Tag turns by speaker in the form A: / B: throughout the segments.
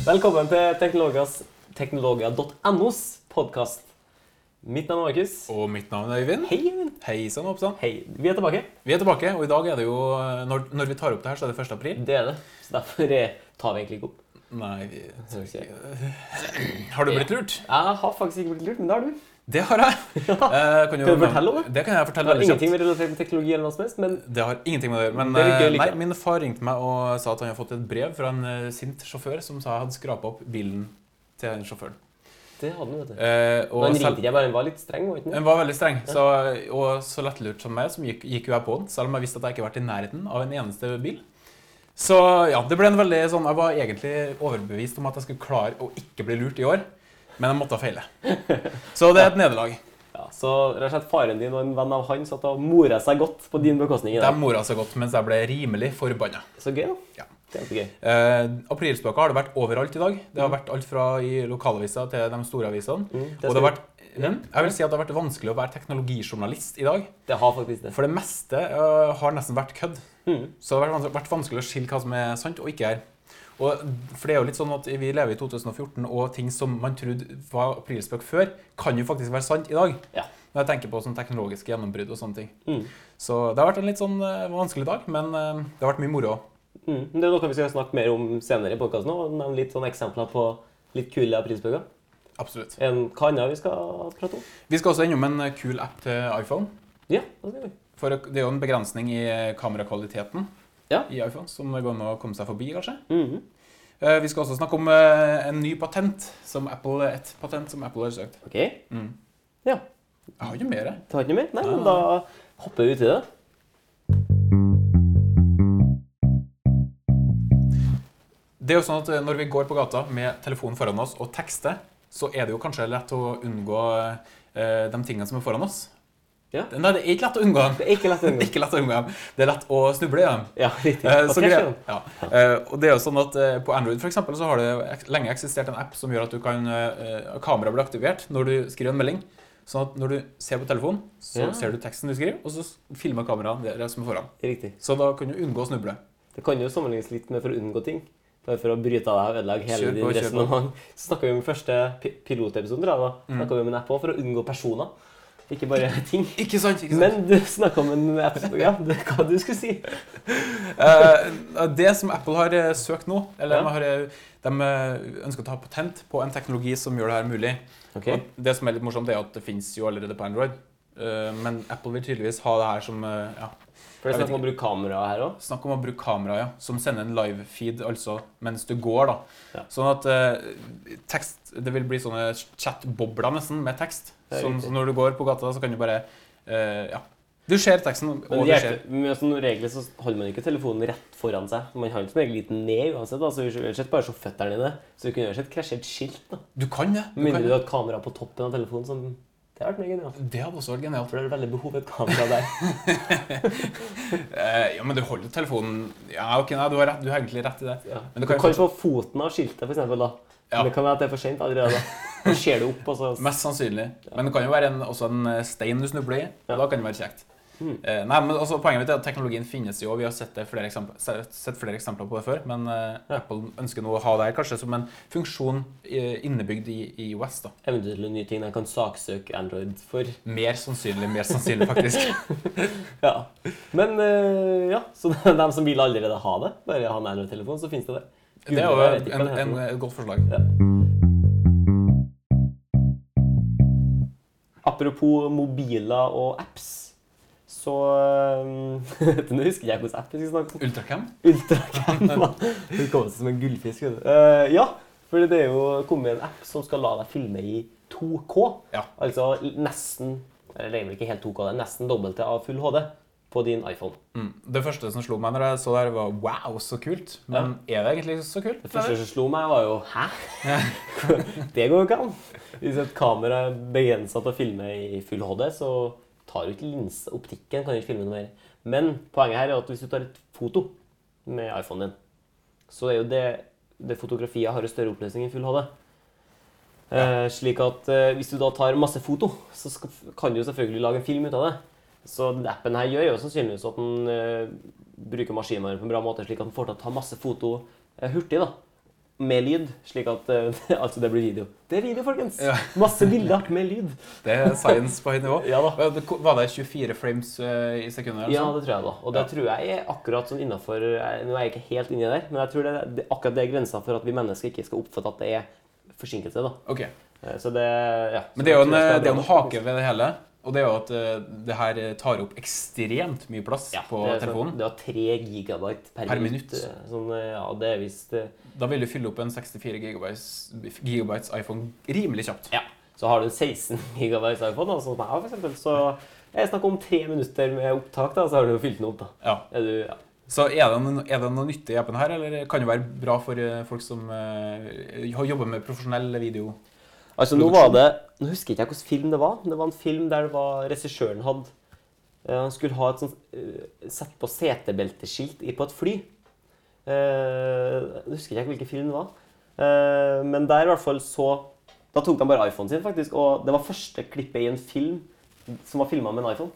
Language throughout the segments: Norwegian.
A: Velkommen til teknologia.nos podkast. Mitt navn er Markus.
B: Og mitt navn er Øyvind.
A: Hei, Øyvind.
B: Hei sann, Oppsann.
A: Hei. Vi er tilbake.
B: Vi er tilbake, og i dag er det jo Når, når vi tar opp det her, så er det 1. april.
A: Det er det. Så derfor eh, tar vi egentlig ikke opp.
B: Nei, vi. Har du blitt lurt?
A: Jeg har faktisk ikke blitt lurt, men det har du.
B: Det har jeg.
A: Ja.
B: Eh, kan,
A: du fortelle om det?
B: Det kan jeg
A: Det
B: fortelle
A: har
B: veldig
A: ingenting
B: kjapt.
A: med relatert med teknologi eller noe som helst, men
B: Det har ingenting med det å gjøre. Men
A: Det
B: eh, nei, min far ringte meg og sa at han hadde fått et brev fra en eh, sint sjåfør som sa jeg hadde skrapa opp bilen til den sjåføren.
A: det hadde han, vet du.
B: Eh, og
A: Men han ringte ikke, bare han var litt streng, var han ikke?
B: Var veldig streng, så, og så lettlurt som meg, som gikk, gikk jo jeg på den, selv om jeg visste at jeg ikke har vært i nærheten av en eneste bil. Så ja, det ble en veldig sånn Jeg var egentlig overbevist om at jeg skulle klare å ikke bli lurt i år, men jeg måtte feile. Så det er et nederlag.
A: Ja, så rett og slett faren din og en venn av han satt og mora seg godt på din bekostning i
B: De
A: dag.
B: mora seg godt mens jeg ble rimelig forbanna.
A: Så gøy, da.
B: Ja.
A: Kjempegøy.
B: Eh, Aprilspøker har det vært overalt i dag. Det har vært alt fra i lokalaviser til de store avisene.
A: Mm, det,
B: Og det har vært mm, Jeg vil si at det har vært vanskelig å være teknologijournalist i dag.
A: det har faktisk det.
B: For det meste uh, har nesten vært kødd.
A: Mm.
B: Så det har vært vært vanskelig å skille hva som er sant og ikke er. Og, for det er jo litt sånn at Vi lever i 2014, og ting som man trodde var aprilspøk før, kan jo faktisk være sant i dag.
A: Ja.
B: Når jeg tenker på sånn teknologiske gjennombrudd og sånne ting.
A: Mm.
B: Så det har vært en litt sånn øh, vanskelig dag, men øh, det har vært mye moro.
A: Mm. Det er noe vi skal snakke mer om senere i podkasten. Nevne litt sånne eksempler på litt kule aprilspøker.
B: Absolutt.
A: En annet vi skal prate om?
B: Vi skal også innom en øh, kul app til iPhone.
A: Ja, det skal vi.
B: For det er jo en begrensning i kamerakvaliteten
A: Ja.
B: i iPhone som går an å komme seg forbi, kanskje.
A: Mm
B: -hmm. Vi skal også snakke om eh, en ny patent som Apple, et patent som Apple har søkt.
A: OK.
B: Mm.
A: Ja.
B: Jeg har ikke mer. jeg.
A: Du har ikke mer? Nei, men da hopper vi ut i det.
B: Det er jo sånn at eh, Når vi går på gata med telefonen foran oss og tekster, så er det jo kanskje lett å unngå de tingene som er foran oss.
A: Ja.
B: Det er ikke lett å unngå.
A: Det er ikke lett å unngå.
B: ikke lett å unngå. Det er lett å snuble i dem.
A: Ja, riktig.
B: Og
A: Hva
B: så greia- ja. Eh, og det er jo sånn at eh, På Android for eksempel, så har det lenge eksistert en app som gjør at du kan eh, kameraet blir aktivert når du skriver en melding. Sånn at når du ser på telefonen, så
A: Ja.
B: ser du teksten du skriver, og så filmer kameraet det, som er foran.
A: Riktig.
B: Så da kan du unngå å snuble.
A: Det kan jo sammenlignes litt med for å unngå ting. Bare for å bryte av deg og ødelegge hele din resonnement. Så snakka vi om første pi pilotepisoden, tror da.
B: Mm.
A: Vi om en app også for å unngå personer. Ikke bare ting.
B: Ikke sant? ikke sant?
A: Men du snakka om en Apple Ja, det, hva du skulle si.
B: uh, det som Apple har eh, søkt nå, eller
A: Ja.
B: de, har, eh, de ønsker å ta patent på en teknologi som gjør det her mulig.
A: Okay.
B: Og det som er litt morsomt, er at det finnes jo allerede på Android. Uh, men Apple vil tydeligvis ha det her som uh, ja,
A: For det er snakk om å bruke kamera her òg.
B: Snakk om å bruke kamera, ja, som sender en live-feed altså, mens du går. da.
A: Ja.
B: Sånn at eh, tekst, det vil bli sånne chat-bobler nesten med tekst.
A: Det
B: Sånn, så når du går på gata, så kan du bare eh, Ja. Du ser teksten,
A: Men
B: og
A: det
B: du ser
A: hjelper- som regel så holder man ikke telefonen rett foran seg. Man har den som regel litt ned uansett. da, så Vi har sett bare så føttene dine. Så du kunne uansett sett krasjert skilt. da.
B: Du kan det. Ja.
A: Mindre du
B: at
A: har et kamera på toppen av telefonen. som... Det hadde vært mye genialt.
B: det hadde også vært genialt.
A: For det er veldig behov for et kamera der.
B: Eh, ja, men du holder telefonen Ja, ok, nei, du har, rett, du har egentlig rett i det.
A: Ja.
B: Men
A: du
B: kan
A: kan få foten av skiltet, for eksempel, da.
B: Ja.
A: Men det kan være at det er for sent allerede. da. Så ser du opp, og så
B: Mest sannsynlig. Men det kan jo være en, også en eh, stein du snubler i.
A: Ja.
B: og Da kan det være kjekt.
A: Mm.
B: Eh, nei, men også Poenget mitt er at teknologien finnes jo, og vi har sett, det flere eksempler, sett flere eksempler på det før. Men eh. Apple ønsker nå å ha det her kanskje som en funksjon eh, innebygd i, OS. da.
A: eventuelle nye ting de kan saksøke Android for.
B: Mer sannsynlig, mer sannsynlig faktisk.
A: Ja. Men eh, ja, så de, som vil allerede ha det, bare ha en Android-telefon, så finnes det det.
B: Det er jo
A: ikke
B: en, en, et godt forslag.
A: Ja. Apropos mobiler og apps, så Dette Nå husker jeg hvilken app vi skal snakke om.
B: Ultracam?
A: Ultracam. Det kommer som en gullfisk. Uh, du. Eh, ja, for det er jo kommet en app som skal la deg filme i 2K.
B: Ja.
A: Altså nesten eller det er vel ikke helt 2K, det er nesten dobbelte av full HD på din iPhone.
B: Mm. Det første som slo meg når jeg så det var wow, så kult. Men er det egentlig så kult?
A: Det første som slo meg, var jo Hæ? det går jo ikke an. Hvis et kamera er begrensa til å filme i full HD, så tar jo ikke linse Optikken kan jo ikke filme noe mer. Men poenget her er at hvis du tar et foto med iPhonen din, så er jo det, det fotografiet har en større oppløsning enn full HD. Eh, slik at eh, hvis du da tar masse foto, så skal, kan du jo selvfølgelig lage en film ut av det. Så den appen her gjør jo sannsynligvis at den eh, bruker maskinvaren på en bra måte, slik at den får til å ta masse foto eh, hurtig. da. Med lyd, slik at eh, altså det blir video. Det er video, folkens!
B: Ja.
A: Masse bilder med lyd.
B: Det er science på høyt nivå.
A: Ja.
B: Var det- 24 frames eh, i sekundet?
A: Ja,
B: sånn?
A: det tror jeg da. Og det
B: Ja.
A: tror jeg er akkurat sånn innafor Nå er jeg ikke helt inni der, men jeg tror det, det, akkurat det er grensa for at vi mennesker ikke skal oppfatte at det er forsinkelse. da.
B: Ok.
A: Eh, Så det Ja.
B: Men det er jo en, det er en hake ved det hele. Og det er jo at uh, det her tar opp ekstremt mye plass
A: ja,
B: på
A: det sånn-
B: telefonen.
A: Det var 3 gigabyte per,
B: Per
A: minutt.
B: minutt.
A: eh, Sånn, eh, ja, det er visst uh,
B: Da vil du fylle opp en 64 gigabytes, gigabytes iPhone rimelig kjapt.
A: Ja. Så har du en 16 gigabytes iPhone, sånn som jeg for eksempel, så er det snakk om tre minutter med opptak, da, så har du jo fylt den opp. da.
B: Ja.
A: Du, ja.
B: Så er det, noe, er det noe nyttig i appen her, eller kan det være bra for eh, folk som uh, har jobber med profesjonell video?
A: Altså, nå var det Nå husker ikke jeg hvilken film det var. Det var en film der det var regissøren hadde eh, Han skulle ha et sånt uh, Sett på setebelteskilt i- på et fly. Uh, husker jeg ikke hvilken film det var. Uh, men der i hvert fall så Da tok de bare iPhonen sin, faktisk. Og det var første klippet i en film som var filma med en iPhone.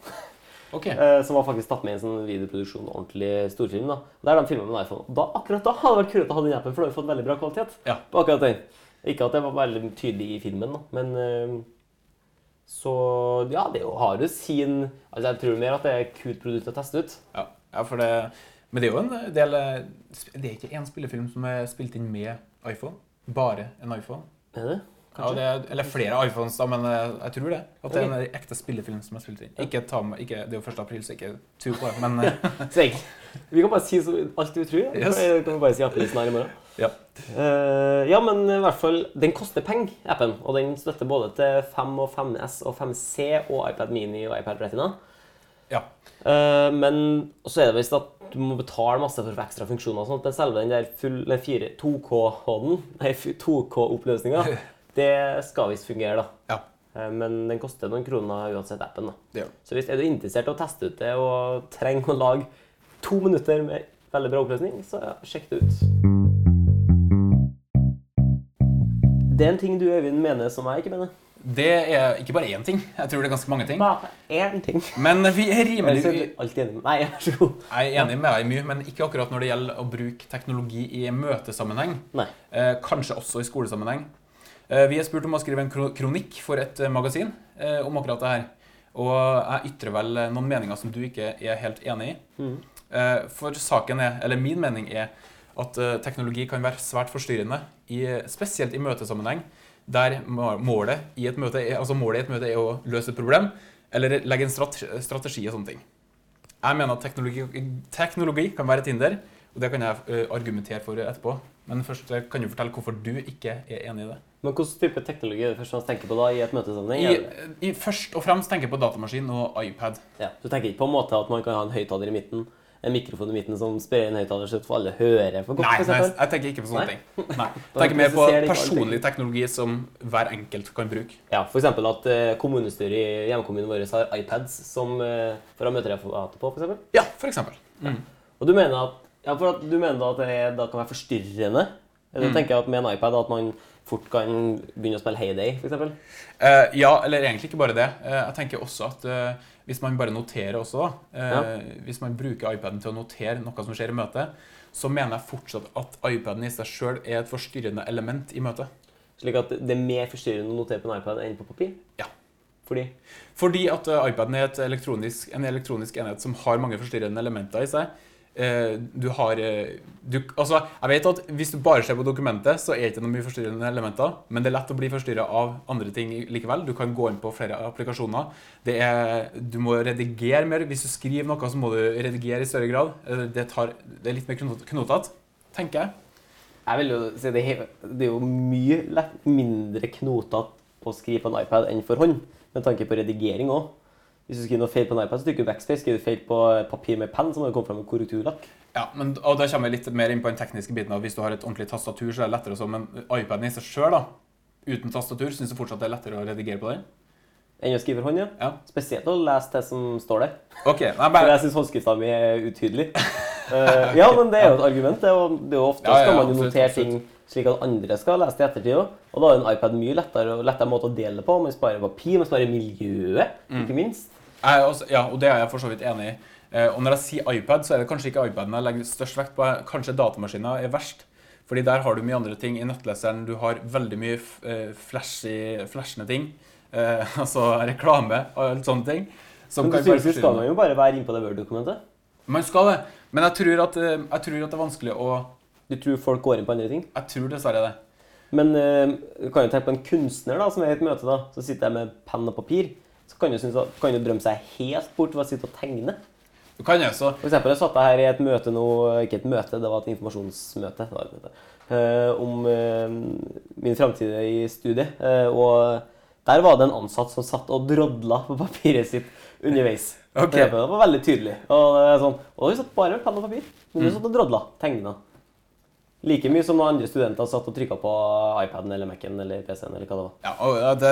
B: Okay.
A: Uh, som var faktisk tatt med i en sånn videoproduksjon, ordentlig storfilm. da. Der de filmet med en iPhone. Da, akkurat da hadde det vært kult å ha den appen, for da hadde vi fått veldig bra kvalitet.
B: Ja.
A: på akkurat den. Ikke at det var veldig tydelig i filmen, da, men eh, Så ja, det har jo sin Altså, jeg tror mer at det er et kult produkt å teste ut.
B: Ja, ja for det, men det er jo en del eh, Det er ikke én spillefilm som er spilt inn med iPhone. Bare en iPhone.
A: Er det?
B: Ja, det er, eller flere iPhones, da, men eh, jeg tror det. At det er en ekte spillefilm som er spilt inn. Ikke ta med, ikke, det er jo 1. april, så ikke tro på det. Men
A: vi kan bare si så, alt vi tror.
B: Yes.
A: Kan vi bare si aprisen her i morgen.
B: Ja.
A: Uh, ja, men i hvert fall Den koster penger, appen. Og den støtter både til 5 og 5S og 5C og iPad Mini og iPad Retina.
B: ja.
A: Uh, men så er det visst at du må betale masse for ekstra funksjoner. og sånt, Men selve den der full, den 4 2K-hånden, nei 2K-oppløsninga, det skal visst fungere, da.
B: ja.
A: Uh, Men den koster noen kroner uansett appen. da.
B: Ja.
A: Så hvis er du interessert i å teste ut det og trenger å lage to minutter med veldig bra oppløsning, så ja, sjekk det ut. Det er en ting du, Øyvind, mener som jeg ikke mener.
B: Det er ikke bare én ting. Jeg tror det er ganske mange ting.
A: Bare én ting.
B: Men vi er rimelig
A: Ellers er alltid enig med Nei, vær så god.
B: Jeg er enig med deg mye, men ikke akkurat når det gjelder å bruke teknologi i møtesammenheng.
A: Nei.
B: Eh, kanskje også i skolesammenheng. Eh, vi er spurt om å skrive en kronikk for et eh, magasin eh, om akkurat det her. Og jeg ytrer vel eh, noen meninger som du ikke er helt enig i.
A: Mm.
B: Eh, for saken er, eller min mening er, at eh, teknologi kan være svært forstyrrende, i, spesielt i møtesammenheng, der målet i et møte altså målet i et møte er å løse et problem, eller legge en strategi og sånne ting. Jeg mener at teknologi, teknologi kan være et hinder, og det kan jeg eh, argumentere for etterpå. Men først eh, kan du fortelle hvorfor du ikke er enig i det.
A: Men hvilken type teknologi er det først og fremst tenker på da i et møtesammenheng?
B: I, i, først og fremst tenker jeg på datamaskin og iPad.
A: Ja, Du tenker ikke på en måte at man kan ha en høyttaler i midten, en mikrofon i midten som sprer en høyttaler så alle hører for godt?
B: Nei, nei, jeg tenker ikke på sånne
A: Nei?
B: ting. Nei. Jeg tenker mer på personlig teknologi som hver enkelt kan bruke.
A: Ja, F.eks. at eh, kommunestyret i hjemkommunen vår har iPads som, eh, for å møte møtereferater på. For eksempel.
B: Ja, for. Mm.
A: og du mener at, ja, for at, du mener at det da kan være forstyrrende? Eller
B: Mm.
A: tenker jeg at med en iPad at man fort kan begynne å spille Heyday, f.eks.?
B: Uh, ja, eller egentlig ikke bare det. Uh, jeg tenker også at uh, hvis man bare noterer også, da, ja. hvis man bruker iPaden til å notere noe som skjer i møtet, så mener jeg fortsatt at iPaden i seg sjøl er et forstyrrende element i møtet.
A: Slik at det er mer forstyrrende å notere på en iPad enn på papir?
B: Ja.
A: Fordi?
B: Fordi at eh, iPaden er elektronisk, en elektronisk enhet som har mange forstyrrende elementer i seg. Eh, du har eh, du, Altså, jeg vet at hvis du bare ser på dokumentet, så er det ikke noe mye forstyrrende elementer, men det er lett å bli forstyrra av andre ting likevel. Du kan gå inn på flere applikasjoner. Er, du må redigere mer. Hvis du skriver noe, så må du redigere i større grad. Eh, Det, tar, det er litt mer knot- knotete, tenker jeg.
A: Jeg vil jo si det, det er jo mye lett, mindre knotete å skrive på en iPad enn for hånd, med tanke på redigering òg. Hvis du skriver noe feil på en iPad, så trykker du backspace. Skriver du feil på papir med penn, så må du komme fram med korrekturlakk.
B: Ja, men, og Da kommer jeg litt mer inn på den tekniske biten. Hvis du har et ordentlig tastatur, så er det lettere. å sånn, Men iPaden i seg sjøl, uten tastatur, syns du fortsatt det er lettere å redigere på den?
A: Enn å skrive for hånd, ja.
B: Ja.
A: Spesielt å lese det som står der.
B: Ok, nei, bare...
A: For jeg syns håndskrifta mi er utydelig. Eh, ja, men det er jo et argument. Det er jo, det er jo ofte
B: Ja, ja,
A: skal man jo notere ting slik at andre skal lese det i ettertid òg. Og da er en iPad mye lettere, og lettere måte å dele på. Man sparer papir, man sparer miljøet,
B: Mm.
A: ikke minst.
B: Også, ja, og det er jeg for så vidt enig i. Eh, og når jeg sier iPad, så er det kanskje ikke iPaden jeg legger størst vekt på. Kanskje datamaskiner er verst. Fordi der har du mye andre ting. I nettleseren du har veldig mye eh, flashy, flashende ting. Eh, altså reklame og alt sånne ting. Som
A: Men du synes du skal man jo bare være inne på det Word-dokumentet?
B: Man skal det. Men jeg tror, at, eh, jeg tror at det er vanskelig å
A: Du tror folk går inn på andre ting?
B: Jeg tror dessverre det.
A: Men du kan jo tenke på en kunstner da, som er i et møte, da, så sitter jeg med penn og papir. Så kan du, synes kan du drømme seg helt bort ved å sitte og tegne.
B: Du kan jo også
A: For eksempel, jeg satt her i et møte nå, ikke et møte, det var et informasjonsmøte, eh, om eh, min framtid i studiet. Eh, og der var det en ansatt som satt og drodla på papiret sitt underveis.
B: Okay.
A: Det var veldig tydelig. Og sånn, og vi satt bare med penn og papir. Men
B: Mm.
A: du satt og drodla, tegna. Like mye som når andre studenter satt og trykka på iPaden eller Mac-en eller PC-en eller hva det var.
B: Ja, og det,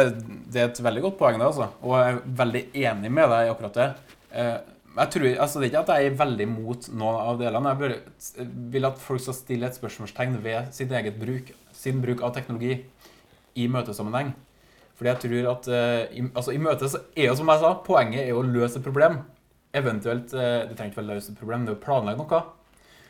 B: det er et veldig godt poeng, det, altså. Og jeg er veldig enig med deg i akkurat det. Eh, jeg tror, altså Det er ikke at jeg er veldig mot noen av delene. Jeg bare vil at folk skal stille et spørsmålstegn ved sin eget bruk, sin bruk av teknologi i møtesammenheng. Fordi jeg tror at eh, altså, i møte så er jo, som jeg sa, poenget er å løse et problem. Eventuelt eh, Det trenger ikke å løse et problem, det er å planlegge noe.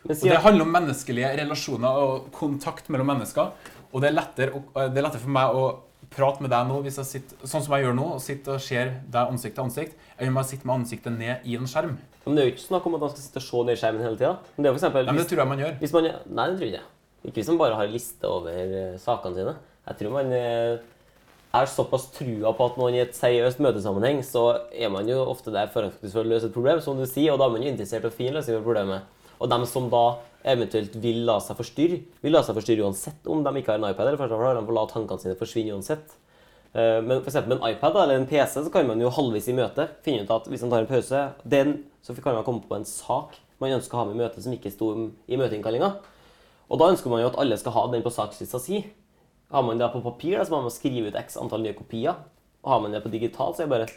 A: Men
B: Og det handler om menneskelige relasjoner og kontakt mellom mennesker. Og det er lettere, å- det er lettere for meg å prate med deg nå, sitter, sånn som jeg gjør nå, og sitter og ser deg ansikt til ansikt, enn om jeg sitter med ansiktet ned i en skjerm.
A: men det er jo ikke snakk om at man skal sitte og se ned i skjermen hele tida. Men det er for eksempel,
B: Nei, men det tror jeg man gjør.
A: man Nei, det tror jeg ikke. Ikke hvis man bare har liste over eh, sakene sine. Jeg tror man eh, er såpass trua på at noen i et seriøst møtesammenheng, så er man jo ofte der for, å løse et problem, som du sier, og da er man jo interessert i å finne løsning på problemet. Og dem som da eventuelt vil la seg forstyrre, vil la seg forstyrre uansett om de ikke har en iPad, eller for fremst har de får la tankene sine forsvinne uansett. Eh, Men for eksempel med en iPad eller en PC så kan man jo halvvis i møte finne ut at hvis man tar en pause, den, så kan man komme på en sak man ønsker å ha med i møtet som ikke sto i møteinnkallinga. Og da ønsker man jo at alle skal ha den på sakslista si. Har man det på papir, så må man skrive ut x antall nye kopier. Og har man det på digitalt, så er det bare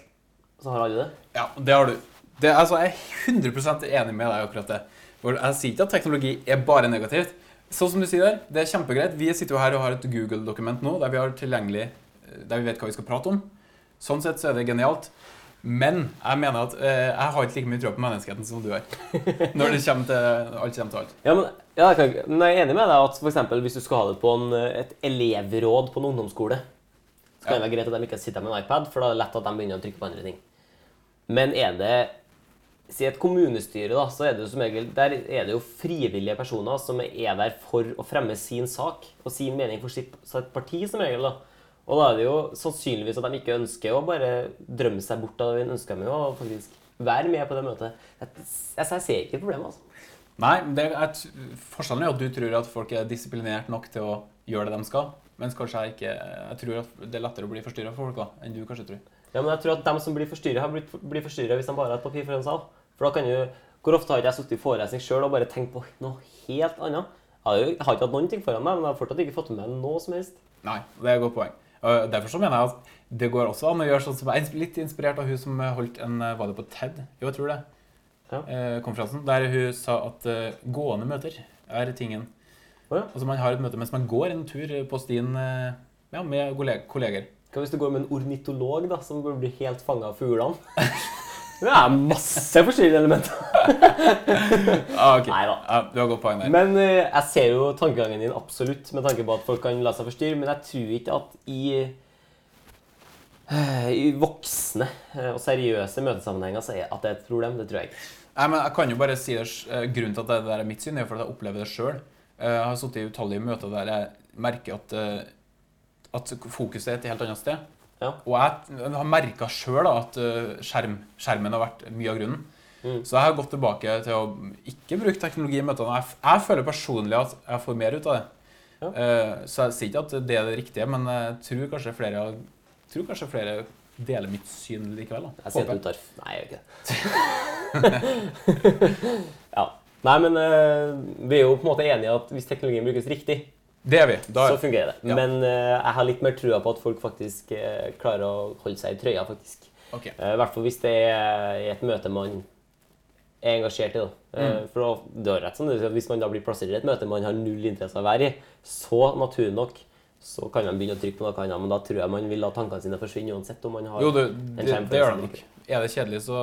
A: Så har alle det.
B: Ja, det har du. Det, altså, jeg er 100% enig med deg i akkurat det. For jeg sier ikke at teknologi er bare negativt. Sånn som du sier der, det er kjempegreit. Vi sitter jo her og har et Google-dokument nå der vi har tilgjengelig der vi vet hva vi skal prate om. Sånn sett så er det genialt. Men jeg mener at eh, jeg har ikke like mye tro på menneskeheten som du har. Når det kommer til alt kommer til alt.
A: Ja, men, ja, jeg, ikke- men jeg er enig med deg at for eksempel, hvis du skal ha det på en, et elevråd på en ungdomsskole, så kan det være greit at de ikke sitter med en iPad, for da er det lett at de begynner å trykke på andre ting. Men er det Si et kommunestyre, da, så er det jo som regel Der er det jo frivillige personer som er der for å fremme sin sak og sin mening for sitt, sitt parti, som regel. da. Og da er det jo sannsynligvis at de ikke ønsker å bare drømme seg bort av det de ønsker med, og faktisk være med på det møtet. Jeg, jeg, jeg ser ikke problemet, altså.
B: Nei, det er et, forskjellen er at du tror at folk er disiplinert nok til å gjøre det de skal. Mens kanskje jeg ikke Jeg tror at det er lettere å bli forstyrra for folk da, enn du kanskje tror.
A: Ja, men jeg tror at dem som blir forstyrret, har blitt blir forstyrret hvis de bare har et papir foran seg. For da kan jo Hvor ofte har ikke jeg sittet i forelesning sjøl og bare tenkt på noe helt annet? Jeg har jo jeg har ikke hatt noen ting foran meg, men jeg har fortsatt ikke fått med meg noe som helst.
B: Nei, det er et godt poeng. Og derfor så mener jeg at det går også an å gjøre sånn som jeg er litt inspirert av hun som holdt en Var det på TED? Jo, jeg tror det.
A: Ja.
B: Eh, konferansen. Der hun sa at uh, gående møter er tingen.
A: Oh, ja.
B: Altså man har et møte mens man går en tur på stien uh, ja, med kolleger.
A: Hva hvis du går med en ornitolog da, som blir helt fanga av fuglene? Det er masse forstyrrende elementer.
B: Ah, okay.
A: Nei
B: da. Ah, du har godt poeng der.
A: Men uh, jeg ser jo tankegangen din absolutt, med tanke på at folk kan la seg forstyrre. Men jeg tror ikke at i, eh, i voksne eh, og seriøse møtesammenhenger så er at det er et problem. Det tror jeg ikke.
B: Nei, men jeg kan jo bare si det, Grunnen til at det der er mitt syn, er for at jeg opplever det sjøl. Jeg har sittet i utallige møter der jeg merker at, at fokuset er et helt annet sted.
A: Ja.
B: Og jeg har merka sjøl at eh, skjerm, skjermen har vært mye av grunnen.
A: Mm.
B: Så jeg har gått tilbake til å ikke bruke teknologi i møtene. Jeg, jeg føler personlig at jeg får mer ut av det.
A: Ja.
B: Eh, så jeg sier ikke at det er det riktige, men jeg tror kanskje flere, tror kanskje flere deler mitt syn likevel. Da.
A: Jeg
B: Håper
A: at du tar Nei, jeg gjør ikke det. ja. Nei, men eh, vi er jo på en måte enige at hvis teknologien brukes riktig,
B: Det er vi. Da,
A: så fungerer det.
B: Ja.
A: Men uh, jeg har litt mer trua på at folk faktisk uh, klarer å holde seg i trøya, faktisk.
B: Okay.
A: Uh, I hvert fall hvis det er i et møte man er engasjert i. Da.
B: Mm.
A: For da, er rett sånn, at Hvis man da blir plassert i et møte man har null interesse av å være i, så naturlig nok så kan man begynne å trykke på noe annet, men da tror jeg man vil la tankene sine forsvinne uansett om man har
B: Jo, det,
A: en
B: det,
A: skjerm
B: det gjør det nok. Er det kjedelig, så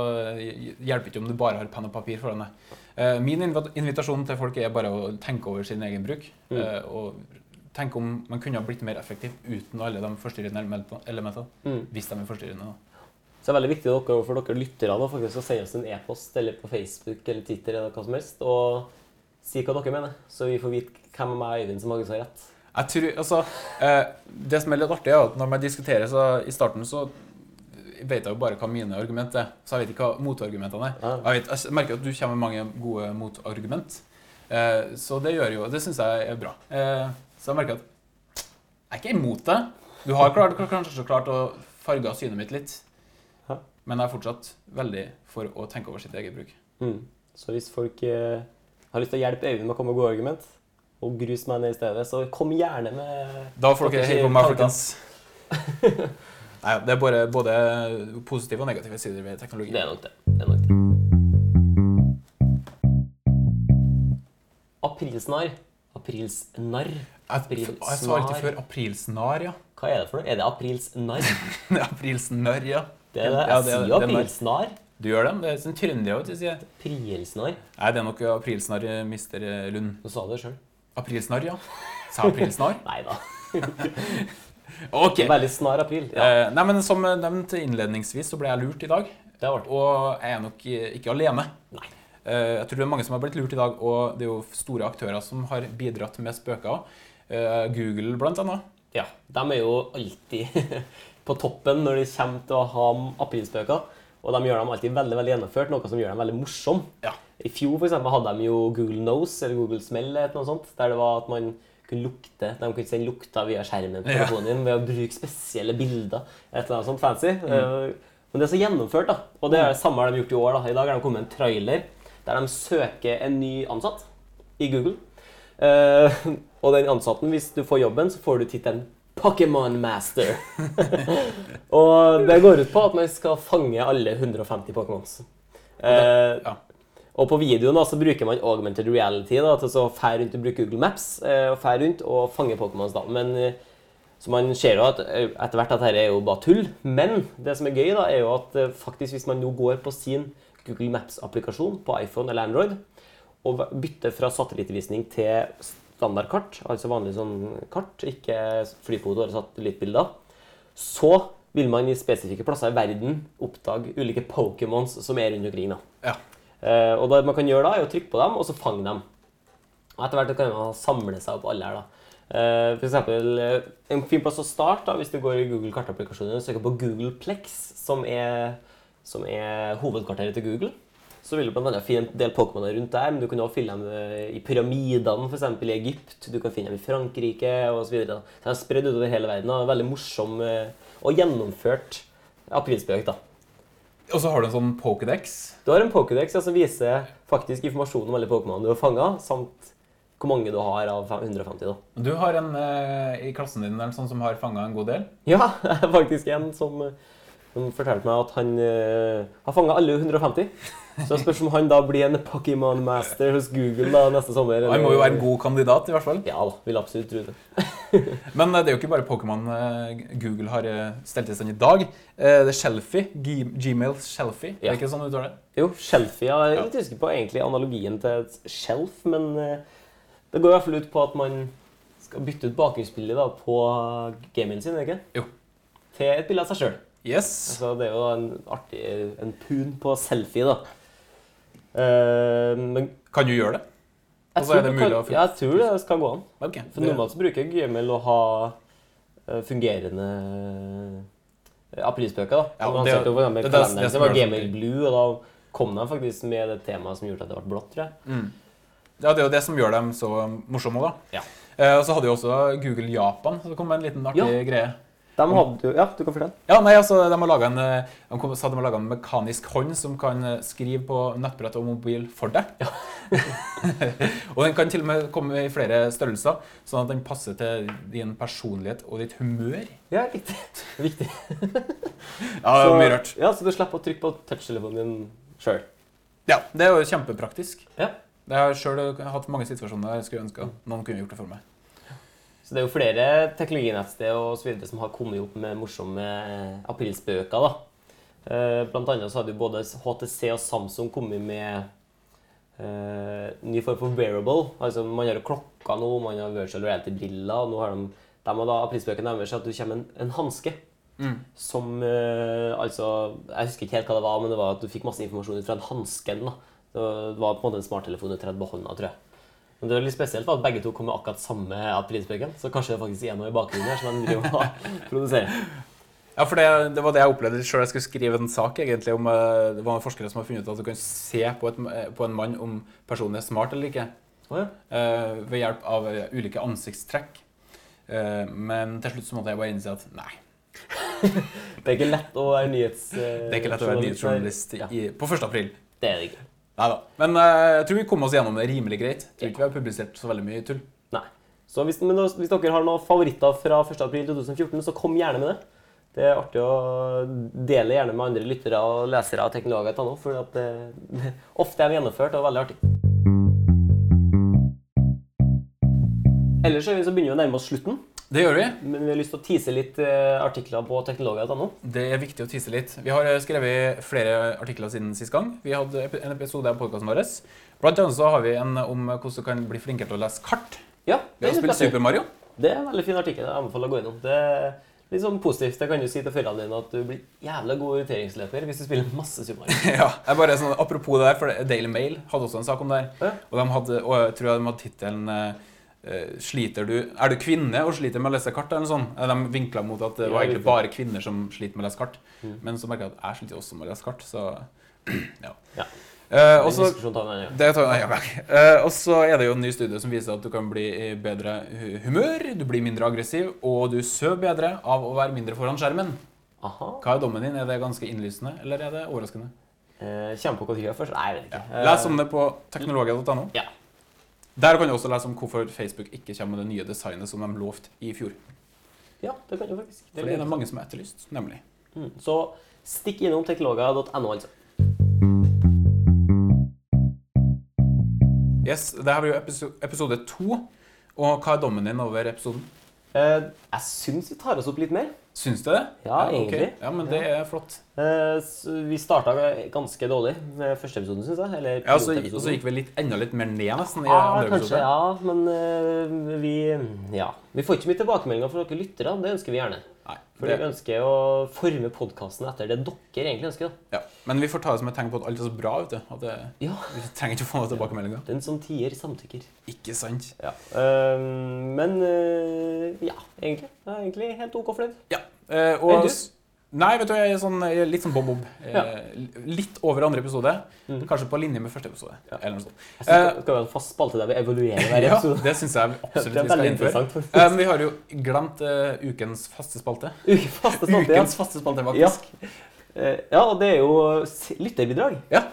B: hjelper ikke om du bare har penn og papir foran deg. Eh, Min invitasjon til folk er bare å tenke over sin egen bruk.
A: Mm.
B: eh, Og tenke om man kunne ha blitt mer effektiv uten alle de forstyrrende elementene.
A: Mm.
B: Hvis de er forstyrrende. da.
A: Så det er veldig viktig for dere lyttere da, faktisk, å sende oss en e-post eller på Facebook eller Twitter eller hva som helst, og si hva dere mener, så vi får vite hvem av meg og Øyvind som har rett.
B: Jeg tror, altså, eh, Det som er litt artig, er at når man diskuterer, så i starten så vet jeg jo bare hva mine argument er. Så jeg vet ikke hva motargumentene er. Jeg, vet, jeg merker at du kommer med mange gode motargument. Eh, så det gjør jo, det syns jeg er bra. Eh, så jeg merker at jeg er ikke imot det. Du har klart, kanskje klart å farge synet mitt litt. Men jeg er fortsatt veldig for å tenke over sitt eget bruk.
A: Mm. Så hvis folk eh, har lyst til å hjelpe Øyvind med å komme med gode argument, og grus meg ned i stedet, så kom gjerne med
B: Da får Dere høre på meg, folkens. Nei, det er bare både positive og negative sider ved teknologi.
A: Det er nok det. det, er nok det. Aprilsnarr. Aprilsnarr.
B: Jeg, jeg sa alltid før aprilsnar, ja.
A: Hva er det for noe? Er det aprilsnarr?
B: aprilsnarr, ja.
A: Det er det.
B: Ja,
A: Jeg
B: det er-
A: sier
B: er narr.
A: aprilsnarr.
B: Du gjør det? Det er sånn trøndere du, sier jeg.
A: Aprilsnarr.
B: Nei, det er nok aprilsnar, eh, mister eh, Lund.
A: Du sa det sjøl.
B: Aprilsnarr, ja. Sa aprilsnarr? aprilsnar?
A: Nei da.
B: Ok.
A: Veldig snar april. Ja,
B: Eh, nei, men Som nevnt innledningsvis, så ble jeg lurt i dag.
A: det har vært
B: Og jeg er nok eh, ikke alene.
A: Nei.
B: Eh, jeg tror det er mange som har blitt lurt i dag, og det er jo store aktører som har bidratt med spøker. Eh, Google, blant annet.
A: Ja, de er jo alltid på toppen når de kommer til å ha aprilspøker. Og de gjør dem alltid veldig veldig gjennomført, noe som gjør dem veldig morsomme.
B: Ja.
A: I fjor for eksempel, hadde de jo Google Nose eller Google Smell, eller noe sånt, der det var at man kunne lukte, de kunne sende lukta via skjermen på telefonen din ved å bruke spesielle bilder. Et eller annet sånt fancy.
B: Mm.
A: Eh, Men det er så gjennomført, da. Og det er det samme de har gjort i år. da. I dag har de kommet med en trailer der de søker en ny ansatt i Google. Eh, og den ansatten, hvis du får jobben, så får du tittelen Pokémon Master. og det går ut på at man skal fange alle 150 Pokémons. Eh,
B: ja.
A: Og på videoen da, så bruker man augmented reality da, til å fære rundt og bruke Google Maps eh, og fære rundt og fange Pokémons. da. Men eh, så man ser jo at eh, etter hvert at dette er jo bare tull. Men det som er gøy, da, er jo at faktisk hvis man nå går på sin Google Maps-applikasjon på iPhone eller Android og bytter fra satellittvisning til standardkart, altså vanlig sånn kart, ikke flyfoto eller satellittbilder, så vil man i spesifikke plasser i verden oppdage ulike Pokémons som er rundt omkring. da.
B: Ja.
A: Eh, og det man kan gjøre da, er å trykke på dem, og så fange dem. Og etter hvert kan man samle seg opp alle her. da. Eh, for eksempel, eh, en fin plass å starte da, hvis du går i Google kartapplikasjoner og søker på Googleplex, som er, som er hovedkvarteret til Google. Så vil du bl.a. finne en del Pokémoner rundt der, men du kan også finne dem i pyramidene, f.eks. i Egypt. Du kan finne dem i Frankrike osv. Så, så de er spredd utover hele verden. og Veldig morsom og gjennomført aprilspøk. da.
B: Og så har du en sånn Pokédex.
A: Du har en Pokédex som viser faktisk informasjon om alle Pokémon du har fanga, samt hvor mange du har av 150. da.
B: Du har en eh, i klassen din eller sånn som har fanga en god del.
A: Ja, det er faktisk en som, som fortalte meg at han eh, har fanga alle 150. Så jeg spørs om han da blir en Pokémon Master hos Google da neste sommer.
B: Han må jo være en god kandidat, i hvert fall.
A: Ja da, vil absolutt tro det.
B: Men eh, det er jo ikke bare Pokémon eh, Google har eh, stelt i stand i dag. Det er Shelfie. Gmail Gmails Shelfie. Er det ikke sånn du uttaler det?
A: Jo, Shelfie. Jeg er
B: Ja.
A: litt usikker på egentlig analogien til et shelf, men det går i hvert fall ut på at man skal bytte ut bakgrunnsbildet på gamen sin, ikke?
B: Jo.
A: Til et bilde av seg sjøl.
B: Yes.
A: Altså, det er jo en artig en pun på selfie, da. Uh, men
B: Kan du gjøre det?
A: Jeg tror,
B: det
A: kan, jeg tror det skal gå an.
B: Okay,
A: For normalt så bruker Gmail å ha eh, fungerende eh, aprilspøker. da.
B: Ja, det,
A: det-
B: det er det- det
A: var Gmail Blue, og da kom de faktisk med det temaet som gjorde at det ble blått, tror jeg.
B: Mm. Ja, det er jo det som gjør dem så morsomme da.
A: Ja.
B: Eh, og så hadde jo også Google Japan, så det kom en liten artig
A: Ja.
B: greie.
A: De hadde jo Ja, du kan fortelle.
B: Ja, nei, altså, De har laga en, eh, en mekanisk hånd som kan eh, skrive på nettbrett og mobil for deg. og den kan til og med komme i flere størrelser, sånn at den passer til din personlighet og ditt humør.
A: Ja, riktig. Viktig.
B: Ja, det er mye rart.
A: Ja, Så du slipper å trykke på touchtelefonen din sjøl.
B: Ja, Det er jo kjempepraktisk.
A: Ja.
B: Jeg har sjøl hatt mange situasjoner jeg skulle ønske noen kunne gjort det for meg.
A: Så det er jo flere teknologinettsteder og så videre som har kommet opp med morsomme aprilspøker. da. Eh, Blant annet så hadde jo både HTC og Samsung kommet med uh, ny form for wearable. Altså Man har jo klokka nå, man har virtual reality-briller. og nå har de, de har da prisbøkene deres at du kommer en, en hanske. Som uh, altså Jeg husker ikke helt hva det var, men det var at du fikk masse informasjon fra en hansken. da. Det var på en måte en smarttelefon du tredde på hånda, tror jeg. Men det var litt spesielt da, at begge to kom med akkurat samme aprilspøken. Så kanskje det faktisk er noe i bakgrunnen her som de driver og produserer.
B: Ja, for det, det var det jeg opplevde sjøl. Jeg skulle skrive en sak egentlig om eh, Det var noen forskere som har funnet ut at du kan se på, et, eh, på en mann om personen er smart eller ikke.
A: Oh, ja.
B: uh, ved hjelp av ulike ansiktstrekk. Uh, men til slutt så måtte jeg bare innse at nei.
A: Det er ikke lett å være nyhets... Uh,
B: Det er ikke lett å være nyhetsjournalist
A: Ja,
B: på 1. april.
A: det er det ikke.
B: Neida. Men uh, jeg tror vi kom oss gjennom det rimelig greit. Jeg tror ikke vi har publisert så veldig mye tull.
A: Nei. Så hvis, men hvis dere har noen favoritter fra 1. april 2014, så kom gjerne med det. Det er artig å dele gjerne med andre lyttere og lesere av teknologer. for at det, det ofte er gjennomført og veldig artig. Ellers er så begynner vi å nærme oss slutten,
B: Det gjør vi.
A: men vi har lyst til å tease litt eh, artikler på teknologer.no.
B: Det er viktig å tise litt. Vi har eh, skrevet flere artikler siden sist gang. Vi hadde en episode av podkasten vår. Blant annet så har vi en om hvordan du kan bli flinkere til å lese kart.
A: Ja,
B: Vi har
A: det er,
B: spilt
A: litt
B: Super Mario.
A: det er en veldig fin artikkel. Jeg anbefaler å gå innom. Det er litt sånn positivt. Det kan du si til foreldrene dine at du blir jævla god orienteringsløper hvis du spiller masse Super Mario.
B: ja, jeg bare sånn, Apropos det der, for Daily Mail hadde også en sak om det her.
A: Ja.
B: Og, de hadde, og jeg tror de hadde tittelen eh, sliter du, Er du kvinne og sliter med å lese kart? eller? Eh, De vinkla mot at det var egentlig bare kvinner som sliter med å lese kart.
A: Mm.
B: Men så merka jeg at jeg sliter også med å lese kart, så ja.
A: Ja.
B: Uh, og så. Eh, og så er det jo en ny studie som viser at du kan bli i bedre humør, du blir mindre aggressiv, og du sover bedre av å være mindre foran skjermen.
A: Aha.
B: Hva er dommen din? Er det ganske innlysende, eller er det overraskende?
A: Uh, Kjempe på hva du gjør først? Nei, jeg vet ikke. Eh,
B: Les om det på teknologia.no.
A: Ja.
B: Der kan du også lese om hvorfor Facebook ikke kommer med det nye designet som de lovte i fjor.
A: Ja, det kan du faktisk.
B: For det er det mange som har etterlyst, nemlig.
A: Mm. Så stikk innom teknologer.no, altså.
B: Yes, det her blir jo episode to. Og hva er dommen din over episoden?
A: Eh, jeg syns vi tar oss opp litt mer.
B: Syns du det?
A: Ja, egentlig.
B: Ja, men det er flott.
A: Eh, vi starta ganske dårlig med første episoden, syns jeg. Eller
B: Ja, så, og så gikk vi litt, enda litt mer ned nesten i
A: Ja,
B: andre
A: kanskje,
B: episode.
A: ja, men eh, vi Ja. Vi får ikke mye tilbakemeldinger fra dere lyttere. Det ønsker vi gjerne.
B: Nei,
A: For
B: det,
A: vi ønsker å forme podkasten etter det dere egentlig ønsker. da.
B: ja. Men vi får ta det som et tegn på at alt er så bra. du. At det,
A: Ja.
B: vi trenger ikke å få noen tilbakemeldinger.
A: Den som tier, samtykker.
B: Ikke sant?
A: Ja. Uh, men uh, ja, egentlig. Jeg er egentlig helt OK fornøyd.
B: Ja.
A: Enn
B: og,
A: du?
B: Nei, vet du, jeg er, sånn, jeg er litt sånn bob-bob. Eh,
A: Ja.
B: Litt over andre episode.
A: Mm.
B: Kanskje på linje med første episode.
A: Ja.
B: Eller noe sånt.
A: Jeg synes det skal være en fast spalte der vi evaluerer hver episode.
B: Ja, det syns jeg
A: Det
B: absolutt
A: er
B: vi skal innføre.
A: Men faktisk.
B: Eh, vi har jo glemt uh, ukens faste spalte.
A: Uke faste spalte.
B: Ukens faste spalte, faktisk.
A: Eh, ja, og det er jo lytterbidrag.
B: Ja.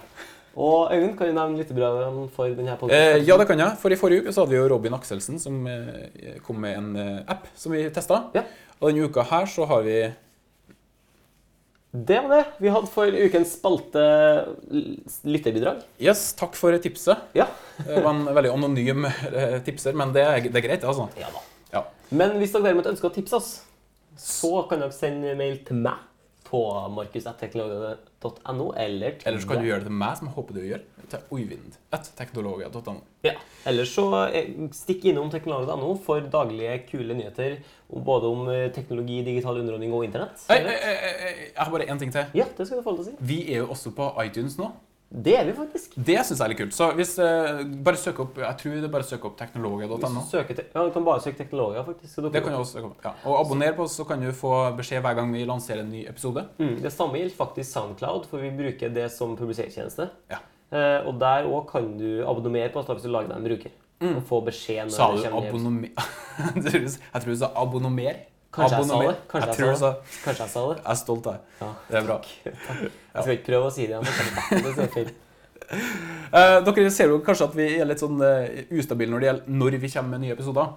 A: Og Øyvind, kan du nevne lytterbidragene for denne
B: Eh,
A: podkasten?
B: ja, det kan jeg. For i forrige uke så hadde vi jo Robin Akselsen som eh, kom med en eh, app som vi testa.
A: Ja.
B: Og denne uka her så har vi
A: Det var det vi hadde for ukens spalte lytterbidrag.
B: Yes, takk for tipset.
A: Ja.
B: Det var en veldig anonym eh, tipser, men det er, det er greit, altså.
A: Ja da.
B: Ja.
A: Men hvis dere derimot ønsker å tipse oss, så kan dere sende mail til meg på markus.teknologi.no, eller
B: Eller så kan du gjøre det til meg, som jeg håper du gjør. Til oyvind.teknologia.no.
A: Ja. Eller så eh, stikk innom teknologi.no for daglige, kule nyheter både om eh, teknologi, digital underholdning og internett.
B: Hei, Jeg har bare én ting til.
A: Ja, det skal du få lov til å si.
B: Vi er jo også på iTunes nå.
A: Det er vi faktisk.
B: Det syns jeg er litt kult. Så hvis uh, bare søk opp Jeg tror det er bare søk opp
A: Hvis
B: teknologia.no.
A: te ja, du kan bare søke teknologer, faktisk. så
B: Det kan du også søke opp. Ja. Og abonner på oss, så kan du få beskjed hver gang vi lanserer en ny episode.
A: Mm, det samme gjelder faktisk SoundCloud, for vi bruker det som publiseringstjeneste.
B: Ja.
A: Uh, og der òg kan du abonnere på oss hvis du lager deg en bruker. Og få beskjed når
B: Sa
A: det
B: du abonomer? jeg tror du sa abonomer.
A: Kanskje jeg sa det. Kanskje
B: jeg,
A: jeg
B: tror du
A: sa
B: det.
A: Kanskje jeg sa det.
B: Jeg er stolt av deg.
A: Ja.
B: Det er bra.
A: Jeg skal ikke prøve å si det igjen.
B: Eh, dere ser jo kanskje at vi er litt sånn uh, ustabile når det gjelder når vi kommer med nye episoder.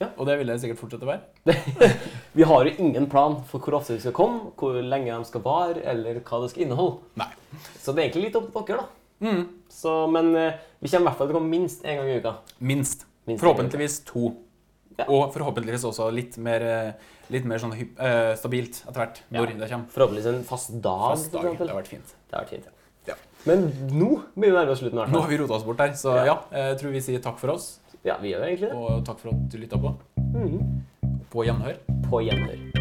A: Ja.
B: Og det vil det sikkert fortsette å være.
A: Vi har jo ingen plan for hvor ofte vi skal komme, hvor lenge de skal vare, eller hva det skal inneholde.
B: Nei.
A: Så det er egentlig litt opp til dere, da.
B: Mm.
A: Så, men eh, vi kommer i hvert fall til å komme minst én gang i uka.
B: Minst.
A: Minst
B: Forhåpentligvis to.
A: Ja.
B: Og forhåpentligvis også litt mer, eh, litt mer sånn hypp, eh, stabilt etter hvert når
A: Ja.
B: det kommer.
A: Forhåpentligvis en fast dag,
B: Fast dag. Det har vært fint.
A: Det har vært fint, ja.
B: Ja.
A: Men nå begynner vi å nærme oss slutten.
B: Nå har vi rota oss bort der, så
A: Ja.
B: jeg tror vi sier takk for oss.
A: Ja, vi gjør det egentlig.
B: Og takk for at du lytta på.
A: Mhm.
B: På gjenhør.
A: På gjenhør.